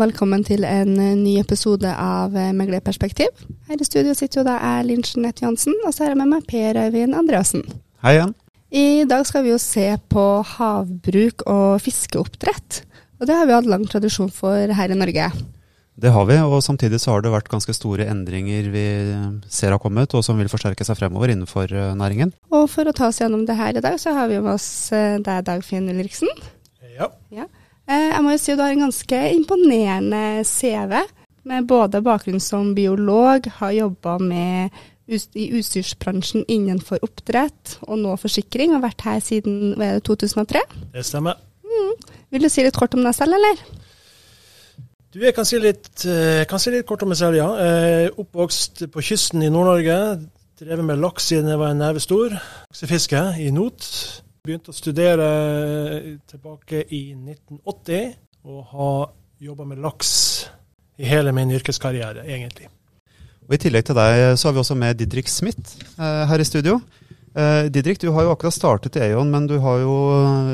velkommen til en eh, ny episode av eh, Meglerperspektiv. Her i studio sitter jo da jeg, Linn Jeanette Johansen, og så er jeg med meg Per Øyvind Andreassen. Hei igjen. I dag skal vi jo se på havbruk og fiskeoppdrett. Og det har vi hatt lang tradisjon for her i Norge. Det har vi, og samtidig så har det vært ganske store endringer vi ser har kommet, og som vil forsterke seg fremover innenfor eh, næringen. Og for å ta oss gjennom det her i dag, så har vi med oss deg, Dagfinn Ulriksen. Ja. ja. Jeg må jo si at du har en ganske imponerende CV, med både bakgrunn som biolog, har jobba i utstyrsbransjen innenfor oppdrett og nå forsikring, og vært her siden 2003. Det stemmer. Mm. Vil du si litt kort om deg selv, eller? Du, jeg kan si litt, kan si litt kort om meg selv, ja. Jeg er oppvokst på kysten i Nord-Norge. Drevet med laks siden jeg var en neve stor. Laksefiske i not. Begynte å studere tilbake i 1980, og har jobba med laks i hele min yrkeskarriere, egentlig. Og I tillegg til deg så har vi også med Didrik Smith eh, her i studio. Eh, Didrik, du har jo akkurat startet i Aon, men du har jo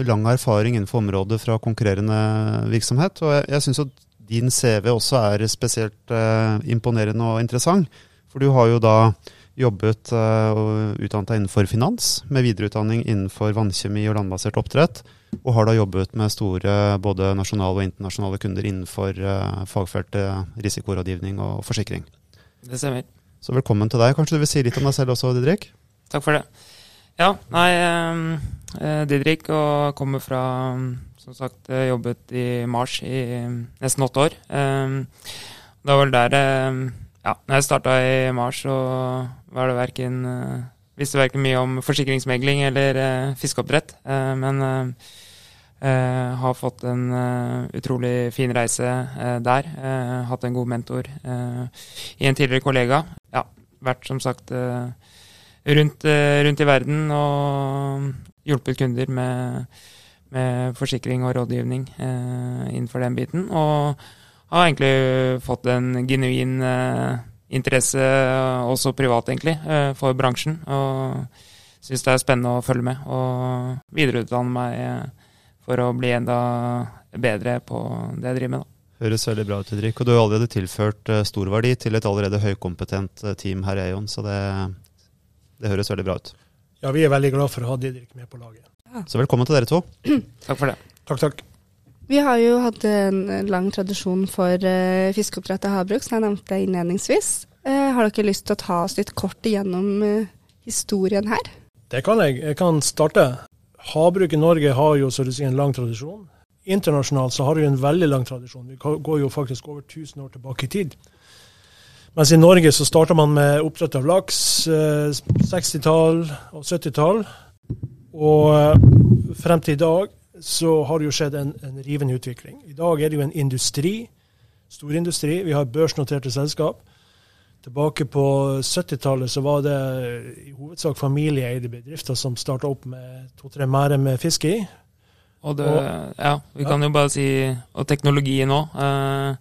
lang erfaring innenfor området fra konkurrerende virksomhet. Og jeg, jeg syns jo din CV også er spesielt eh, imponerende og interessant. For du har jo da jobbet uh, og utdannet deg innenfor finans, med videreutdanning innenfor vannkjemi og landbasert oppdrett. Og har da jobbet med store både nasjonale og internasjonale kunder innenfor uh, fagfeltet risikorådgivning og forsikring. Det stemmer. Så velkommen til deg. Kanskje du vil si litt om deg selv også, Didrik? Takk for det. Ja, nei, uh, Didrik og kommer fra som sagt jobbet i Mars i nesten åtte år. det var vel der ja, når jeg starta i Mars, så var det verken uh, Visste verken mye om forsikringsmegling eller uh, fiskeoppdrett. Uh, men har fått en utrolig fin reise der. hatt en god mentor i en tidligere kollega. Ja, vært som sagt rundt, rundt, i verden og hjulpet kunder med, med forsikring og rådgivning innenfor den biten. Og har egentlig fått en genuin uh, interesse, uh, også privat egentlig, uh, for bransjen. Og syns det er spennende å følge med og videreutdanne meg for å bli enda bedre på det jeg driver med. da. Høres veldig bra ut, Didrik. Og du har allerede tilført stor verdi til et allerede høykompetent team her i Eion, så det, det, høres veldig bra ut. Ja, vi er veldig glad for å ha Didrik med på laget. Ja. Så velkommen til dere to. takk for det. Takk, takk. Vi har jo hatt en lang tradisjon for uh, fiskeoppdrett og havbruk, som jeg nevnte innledningsvis. Uh, har dere lyst til å ta oss litt kort igjennom uh, historien her? Det kan jeg. Jeg kan starte. Havbruk i Norge har jo så du sier, en lang tradisjon. Internasjonalt så har vi en veldig lang tradisjon. Vi går jo faktisk over 1000 år tilbake i tid. Mens i Norge så starta man med oppdrett av laks 60-tall og 70-tall. Og frem til i dag så har det jo skjedd en, en rivende utvikling. I dag er det jo en industri, storindustri. Vi har børsnoterte selskap. Tilbake på 70-tallet så var det i hovedsak familieeide bedrifter som starta opp med to-tre merder med fisk i. Og det, ja, vi kan jo bare si Og teknologien òg. Eh,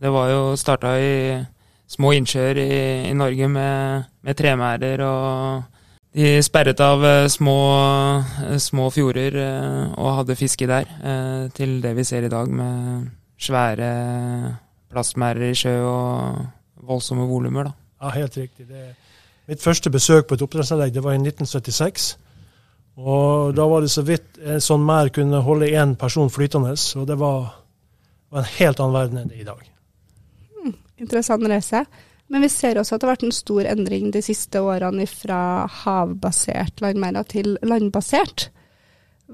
det var jo starta i små innsjøer i, i Norge med, med tremerder og de sperret av eh, små, eh, små fjorder eh, og hadde fiske der, til det vi ser i dag med svære plastmerder i sjø og voldsomme volumer. Ja, helt riktig. Det, mitt første besøk på et oppdrettsanlegg det var i 1976. Og da var det så vidt en sånn merd kunne holde én person flytende, og det var, var, en helt annen verden enn det i dag. Mm, interessant reise. Men vi ser også at det har vært en stor endring de siste årene fra havbasert landmerder til landbasert.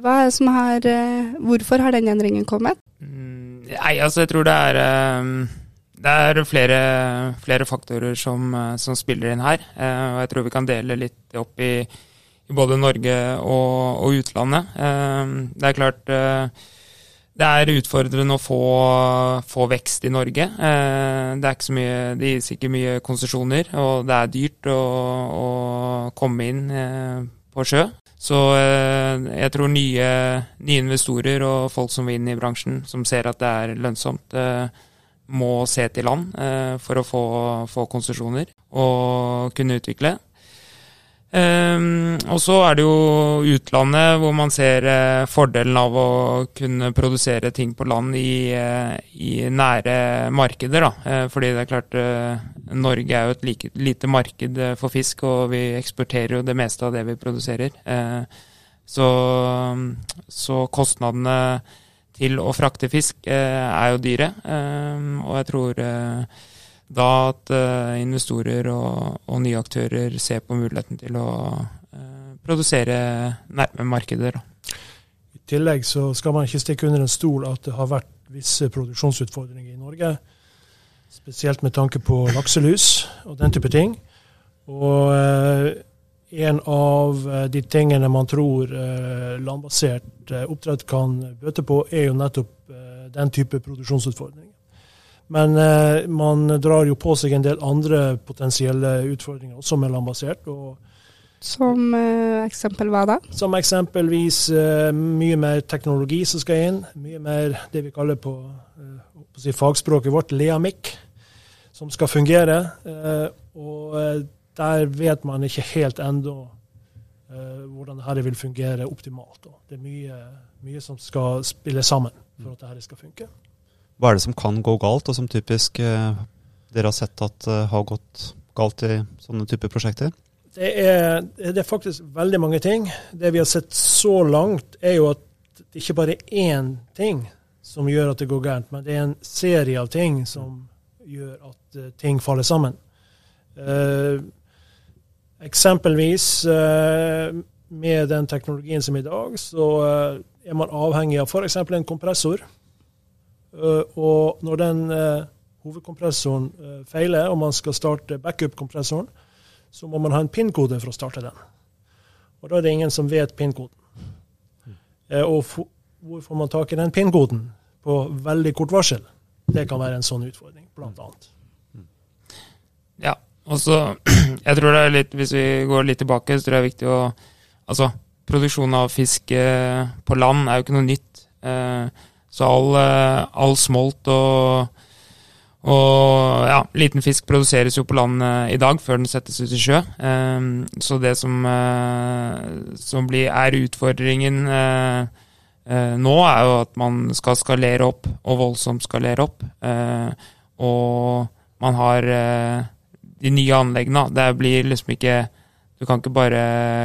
Har, eh, hvorfor har den endringen kommet? Mm, nei, altså jeg tror det er, eh, det er flere, flere faktorer som, eh, som, spiller inn her. Og jeg tror vi kan dele litt opp i, i både Norge og, og utlandet. Det er klart det er utfordrende å få, få vekst i Norge. Eh, det, er ikke så mye, det gis ikke mye konsesjoner, og det er dyrt å, å komme inn eh, på sjø. Så eh, jeg tror nye, nye, investorer og folk som vil inn i bransjen, som ser at det er lønnsomt, må se til land for å få, få konsesjoner og kunne utvikle. Um, og så er det jo utlandet hvor man ser uh, fordelen av å kunne produsere ting på land i, uh, i nære markeder. Da. Uh, fordi det er klart Norge er jo et like, lite marked for fisk, og vi eksporterer jo det meste av det vi produserer. Så, så, kostnadene til å frakte fisk er jo dyre, og jeg tror da at uh, investorer og, og, nye aktører ser på muligheten til å uh, produsere nærme markeder. I tillegg så skal man ikke stikke under en stol at det har vært visse produksjonsutfordringer i Norge. Spesielt med tanke på lakselus og den type ting. Og uh, en av de tingene man tror landbasert oppdrett kan bøte på, er jo nettopp den type produksjonsutfordringer. Men eh, man drar jo på seg en del andre potensielle utfordringer, også med landbasert. som eh, eksempel hva da? Som eksempelvis eh, mye mer teknologi som skal inn. Mye mer det vi kaller på, eh, på si fagspråket vårt leamikk, som skal fungere. Eh, og der vet man ikke helt ennå hvordan dette vil fungere optimalt. Det er mye, mye som skal spille sammen for at dette skal funke. Hva er det som kan gå galt, og som typisk eh, dere har sett at uh, har gått galt i sånne typer prosjekter? Det er, det er, faktisk veldig mange ting. Det vi har sett så langt, er jo at det ikke bare er én ting som gjør at det går gærent, men det er en serie av ting som gjør at uh, ting faller sammen. Uh, eksempelvis med den teknologien som i dag, så er man avhengig av f.eks. en kompressor Eh, og når den eh, hovedkompressoren eh, feiler, og man skal starte backup-kompressoren, så må man ha en PIN-kode for å starte den. Og da er det ingen som vet PIN-koden. Og hvor får man tak i den PIN-koden på veldig kort varsel? Det kan være en sånn utfordring, blant annet. Ja, og så Jeg tror det er litt Hvis vi går litt tilbake, så tror jeg det er viktig å Altså, produksjon av fisk på land er jo ikke noe nytt. Eh, så all, eh, all smolt og, og ja, liten fisk produseres jo på land i dag, før den settes ut i sjø. Ehm, så det som, eh, som blir, er utfordringen eh, nå, er jo at man skal skalere opp, og voldsomt skalere opp. Og man har de nye anleggene. Det blir liksom ikke Du kan ikke bare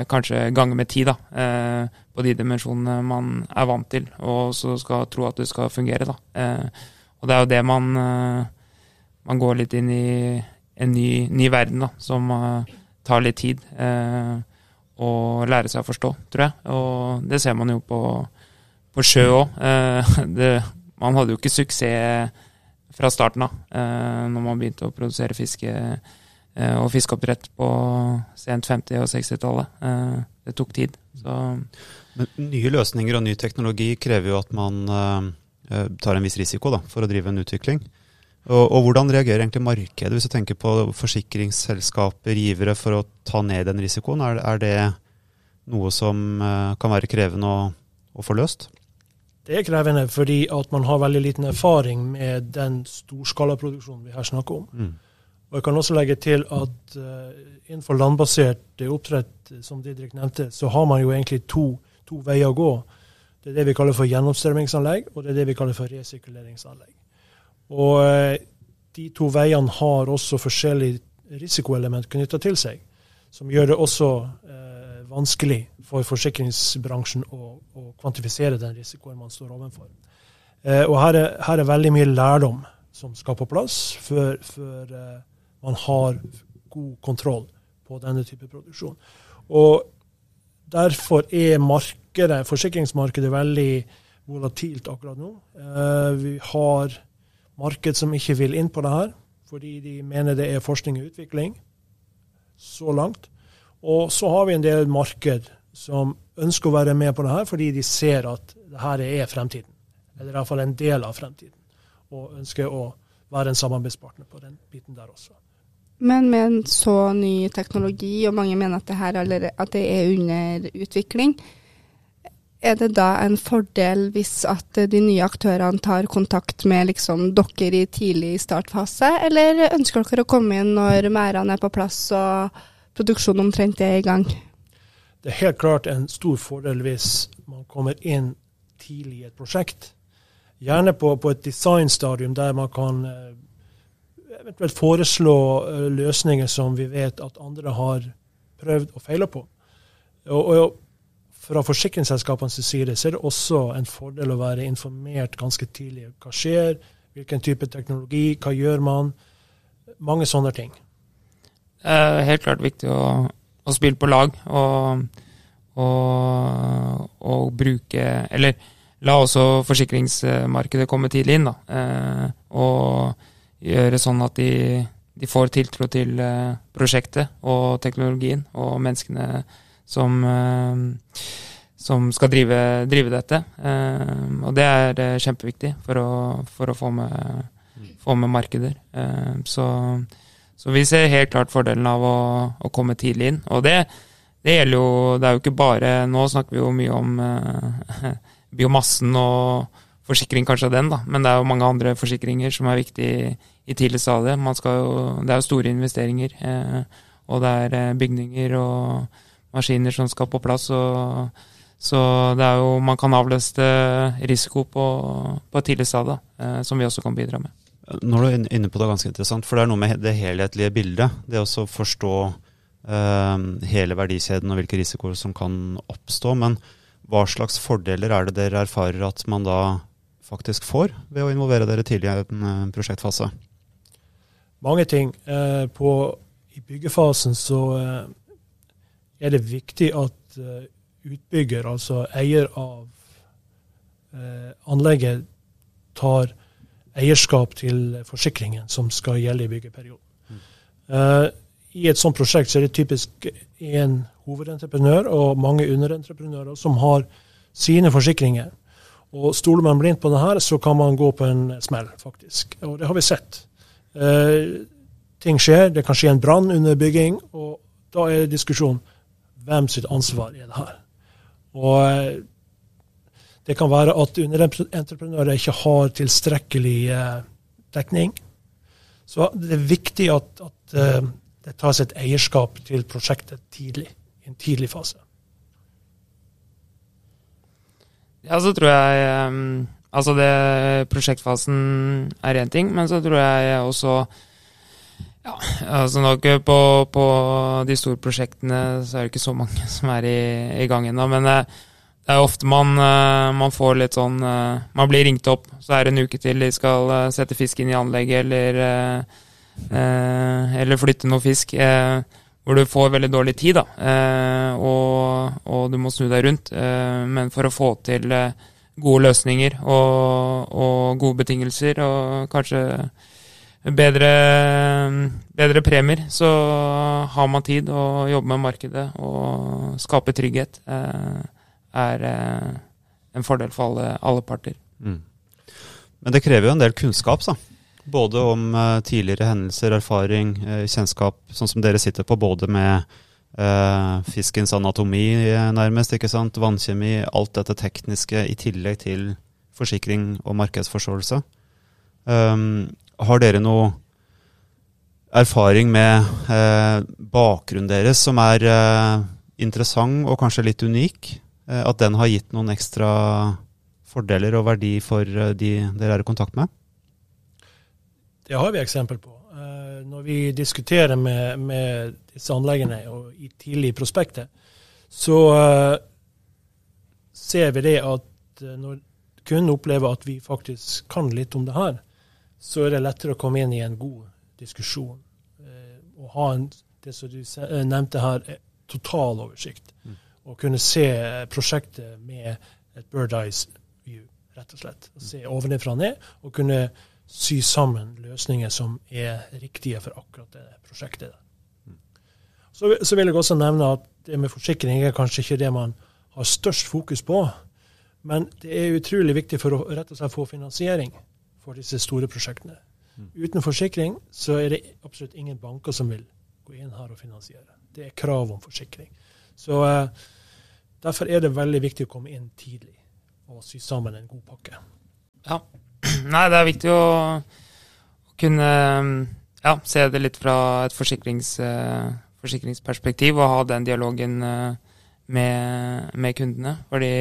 kanskje gange med ti, da på de dimensjonene man er vant til, og så skal tro at det skal fungere. Da. Eh, og det er jo det man, eh, man går litt inn i en ny, ny verden, da, som eh, tar litt tid eh, å lære seg å forstå, tror jeg. Og det ser man jo på, på sjø òg. Eh, man hadde jo ikke suksess fra starten av, eh, når man begynte å produsere fiske og fiskeoppdrett på sent 50- og 60-tallet. Det tok tid. Så men nye løsninger og ny teknologi krever jo at man uh, tar en viss risiko da, for å drive en utvikling. Og, og, hvordan reagerer egentlig markedet, hvis du tenker på forsikringsselskaper, givere, for å ta ned den risikoen? Er, er det noe som kan være krevende å, å, få løst? Det er krevende fordi at man har veldig liten erfaring med den storskalaproduksjonen vi her snakker om. Mm. Og Jeg kan også legge til at uh, innenfor landbasert oppdrett, som Didrik nevnte, så har man jo egentlig to to veier å gå. Det er det vi kaller for gjennomstrømmingsanlegg, og det er det vi kaller for resirkuleringsanlegg. Og uh, de to veiene har også forskjellige risikoelement knytta til seg, som gjør det også uh, vanskelig for forsikringsbransjen å, å, kvantifisere den risikoen man står overfor. Eh, og her er, her er, veldig mye lærdom som skal på plass før, før eh, man har god kontroll på denne type produksjon. Og Derfor er markedet, forsikringsmarkedet veldig volatilt akkurat nå. Eh, vi har marked som ikke vil inn på det her, fordi de mener det er forskning og utvikling så langt. Og så har vi en del marked som ønsker å være med på det her, fordi de ser at det her er fremtiden. Eller iallfall en del av fremtiden. Og ønsker å være en samarbeidspartner på den biten der også. Men med en så ny teknologi, og mange mener at det, allerede, at det er under utvikling, er det da en fordel hvis at de nye aktørene tar kontakt med liksom dere i tidlig startfase, eller ønsker dere å komme inn når merdene er på plass og produksjonen omtrent er i gang. Det er helt klart en stor fordel hvis man kommer inn tidlig i et prosjekt. Gjerne på, på et designstadium der man kan eh, eventuelt foreslå eh, løsninger som vi vet at andre har prøvd og feila på. Og, og, fra forsikringsselskapenes side så er det også en fordel å være informert ganske tidlig. Hva skjer, hvilken type teknologi, hva gjør man? Mange sånne ting. Det er helt klart viktig å, å spille på lag og, og, og, bruke Eller la også forsikringsmarkedet komme tidlig inn, da. Eh, og gjøre sånn at de, de får tiltro til eh, prosjektet og teknologien og menneskene som, eh, som skal drive, drive dette. Eh, og det er kjempeviktig for å, for å få, med, få, med, markeder. Så, så, vi ser helt klart fordelen av å, å komme tidlig inn. Og det, det, gjelder jo Det er jo ikke bare Nå snakker vi jo mye om biomassen og forsikring kanskje av den, da. Men det er jo mange andre forsikringer som er viktige i tidlig stadie. det er jo store investeringer. og det er bygninger og maskiner som skal på plass. Og, så det er jo, man kan avløste risiko på, på et tidlig stadie, eh, som vi også kan bidra med. Nå er du inne på det ganske interessant, for det er noe med det helhetlige bildet. Det å forstå eh, hele verdikjeden og hvilke risikoer som kan oppstå. Men hva slags fordeler er det dere erfarer at man da faktisk får ved å involvere dere tidlig i en eh, prosjektfase? Mange ting. Eh, på, I byggefasen så eh, er det viktig at utbygger, altså eier av anlegget, tar eierskap til forsikringen som skal gjelde i byggeperioden. Mm. I et sånt prosjekt så er det typisk én hovedentreprenør og mange underentreprenører som har sine forsikringer. Og Stoler man blindt på det her, så kan man gå på en smell, faktisk. Og det har vi sett. Eh, ting skjer, det kan skje en brann under bygging, og da er det diskusjon hvem sitt ansvar er det her? Og eh, det kan være at underentreprenører ikke har tilstrekkelig eh, dekning. Så det er viktig at, at eh, det tas et eierskap til prosjektet tidlig, i en tidlig fase. Ja, så tror jeg Altså, det prosjektfasen er én ting, men så tror jeg også ja, altså nok på, på, de store prosjektene så er det ikke så mange som er i, i gang ennå. Men eh, det er ofte man, eh, man, får litt sånn eh, Man blir ringt opp, så er det en uke til de skal sette fisk inn i anlegget eller, eller flytte noe fisk. Hvor du får veldig dårlig tid, da. Og, og du må snu deg rundt. Men for å få til gode løsninger og, og gode betingelser, og kanskje bedre, bedre, premier, så har man tid å jobbe med markedet og skape trygghet. Eh, er eh, en fordel for alle, alle parter. Mm. Men det krever jo en del kunnskap, så. Både om uh, tidligere hendelser, erfaring, uh, kjennskap, sånn som dere sitter på, både med uh, fiskens anatomi, nærmest, ikke sant, vannkjemi, alt dette tekniske i tillegg til forsikring og markedsforståelse. Um, har dere noe erfaring med eh, bakgrunnen deres som er eh, interessant og kanskje litt unik? Eh, at den har gitt noen ekstra fordeler og verdi for eh, de dere er i kontakt med? Det har vi eksempel på. Eh, når vi diskuterer med, med disse anleggene og i tidlig i prospektet, så eh, ser vi det at når kunden opplever at vi faktisk kan litt om det her, så er det lettere å komme inn i en god diskusjon. Eh, og ha en, det som du eh, nevnte her, eh, total oversikt. Mm. Og kunne se prosjektet med et bird eyes view, rett og slett. Og se ovenfra og ned, og kunne sy sammen løsninger som er riktige for akkurat det prosjektet. Mm. Så, så, vil jeg også nevne at det med forsikring er kanskje ikke det man har størst fokus på. Men det er utrolig viktig for å rett og slett få finansiering for disse store prosjektene. Mm. Uten forsikring så er det absolutt ingen banker som vil gå inn her og finansiere. Det er krav om forsikring. Så uh, Derfor er det veldig viktig å komme inn tidlig og sy sammen en god pakke. Ja. Nei, det er viktig å, å kunne ja, se det litt fra et forsikrings, uh, forsikringsperspektiv og ha den dialogen med, med kundene. Fordi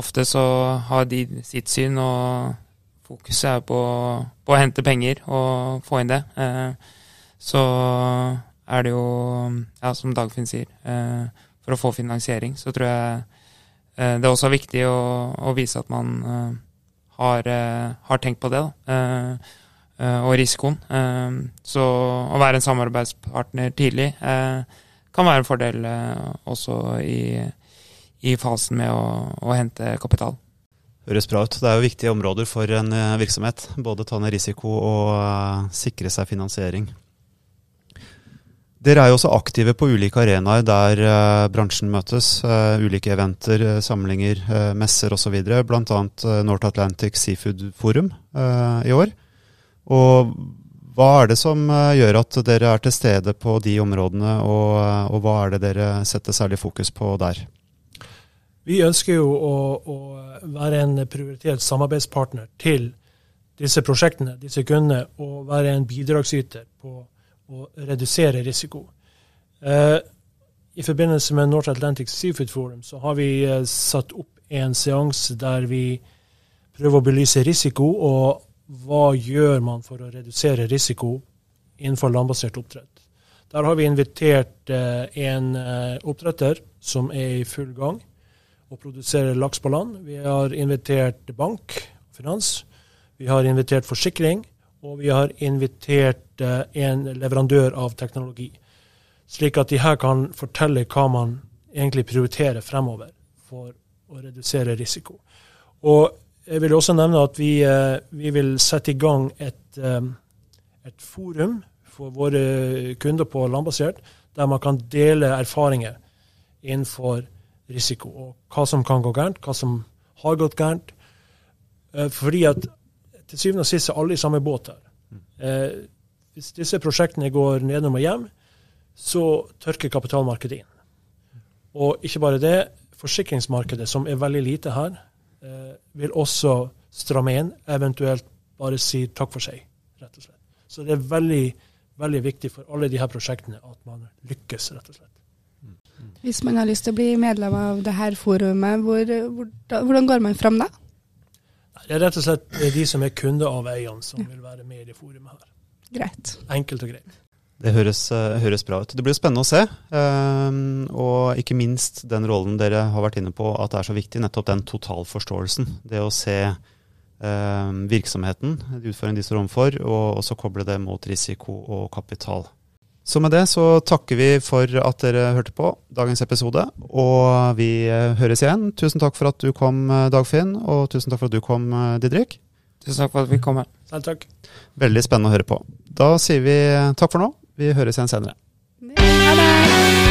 ofte så har de sitt syn, og fokuset er på, på å hente penger og få inn det. Så er det jo, ja, som Dagfinn sier, for å få finansiering, så tror jeg det er også viktig å, å vise at man har, har, tenkt på det. da Eh, og risikoen. Eh, så å være en samarbeidspartner tidlig eh, kan være en fordel også i, i fasen med å, å, hente kapital. Høres bra ut. Det er jo viktige områder for en virksomhet. Både ta ned risiko og sikre seg finansiering. Dere er jo også aktive på ulike arenaer der uh, bransjen møtes. Uh, ulike eventer, uh, samlinger, messer osv. Bl.a. Uh, North Atlantic Seafood Forum i år. Og hva er det som gjør at dere er til stede på de områdene, og, og hva er det dere setter særlig fokus på der? Vi ønsker jo å, å, være en prioritert samarbeidspartner til disse prosjektene, disse kundene, og være en bidragsyter på å redusere risiko. Eh, I forbindelse med North Atlantic Seafood Forum så har vi eh, satt opp en seanse der vi prøver å belyse risiko og hva gjør man for å redusere risiko innenfor landbasert oppdrett. Der har vi invitert eh, en oppdretter som er i full gang og produserer laks på land. Vi har invitert bank, finans. Vi har invitert forsikring. Og vi har invitert eh, en leverandør av teknologi. Slik at de her kan fortelle hva man egentlig prioriterer fremover for å redusere risiko. Og jeg vil også nevne at vi, eh, vi vil sette i gang et, eh, et, forum for våre kunder på landbasert, der man kan dele erfaringer innenfor risiko, og hva som kan gå gærent, hva som har gått gærent. Fordi at til syvende og sist er alle i samme båt her. Hvis disse prosjektene går nedom og hjem, så tørker kapitalmarkedet inn. Og ikke bare det, forsikringsmarkedet, som er veldig lite her, eh, vil også stramme inn, eventuelt bare si takk for seg, rett og slett. Så det er veldig, veldig viktig for alle de her prosjektene at man lykkes, rett og slett. Hvis man har lyst til å bli medlem av det her forumet, hvor, hvor, hvordan går man fram da? Det er rett og slett de som er kunder av eierne, som vil være med i det forumet her. Greit. Enkelt og greit. Det høres, uh, høres, bra ut. Det blir spennende å se. Uh, og ikke minst den rollen dere har vært inne på, at det er så viktig, nettopp den totalforståelsen. Det å se uh, virksomheten, de utfordringene de står overfor, og også koble det mot risiko og kapital. Så med det så takker vi for at dere hørte på dagens episode, og vi høres igjen. Tusen takk for at du kom, Dagfinn, og tusen takk for at du kom, Didrik. Tusen takk for at vi kom her. Selv takk. Veldig spennende å høre på. Da sier vi takk for nå. Vi høres igjen senere. Ha det!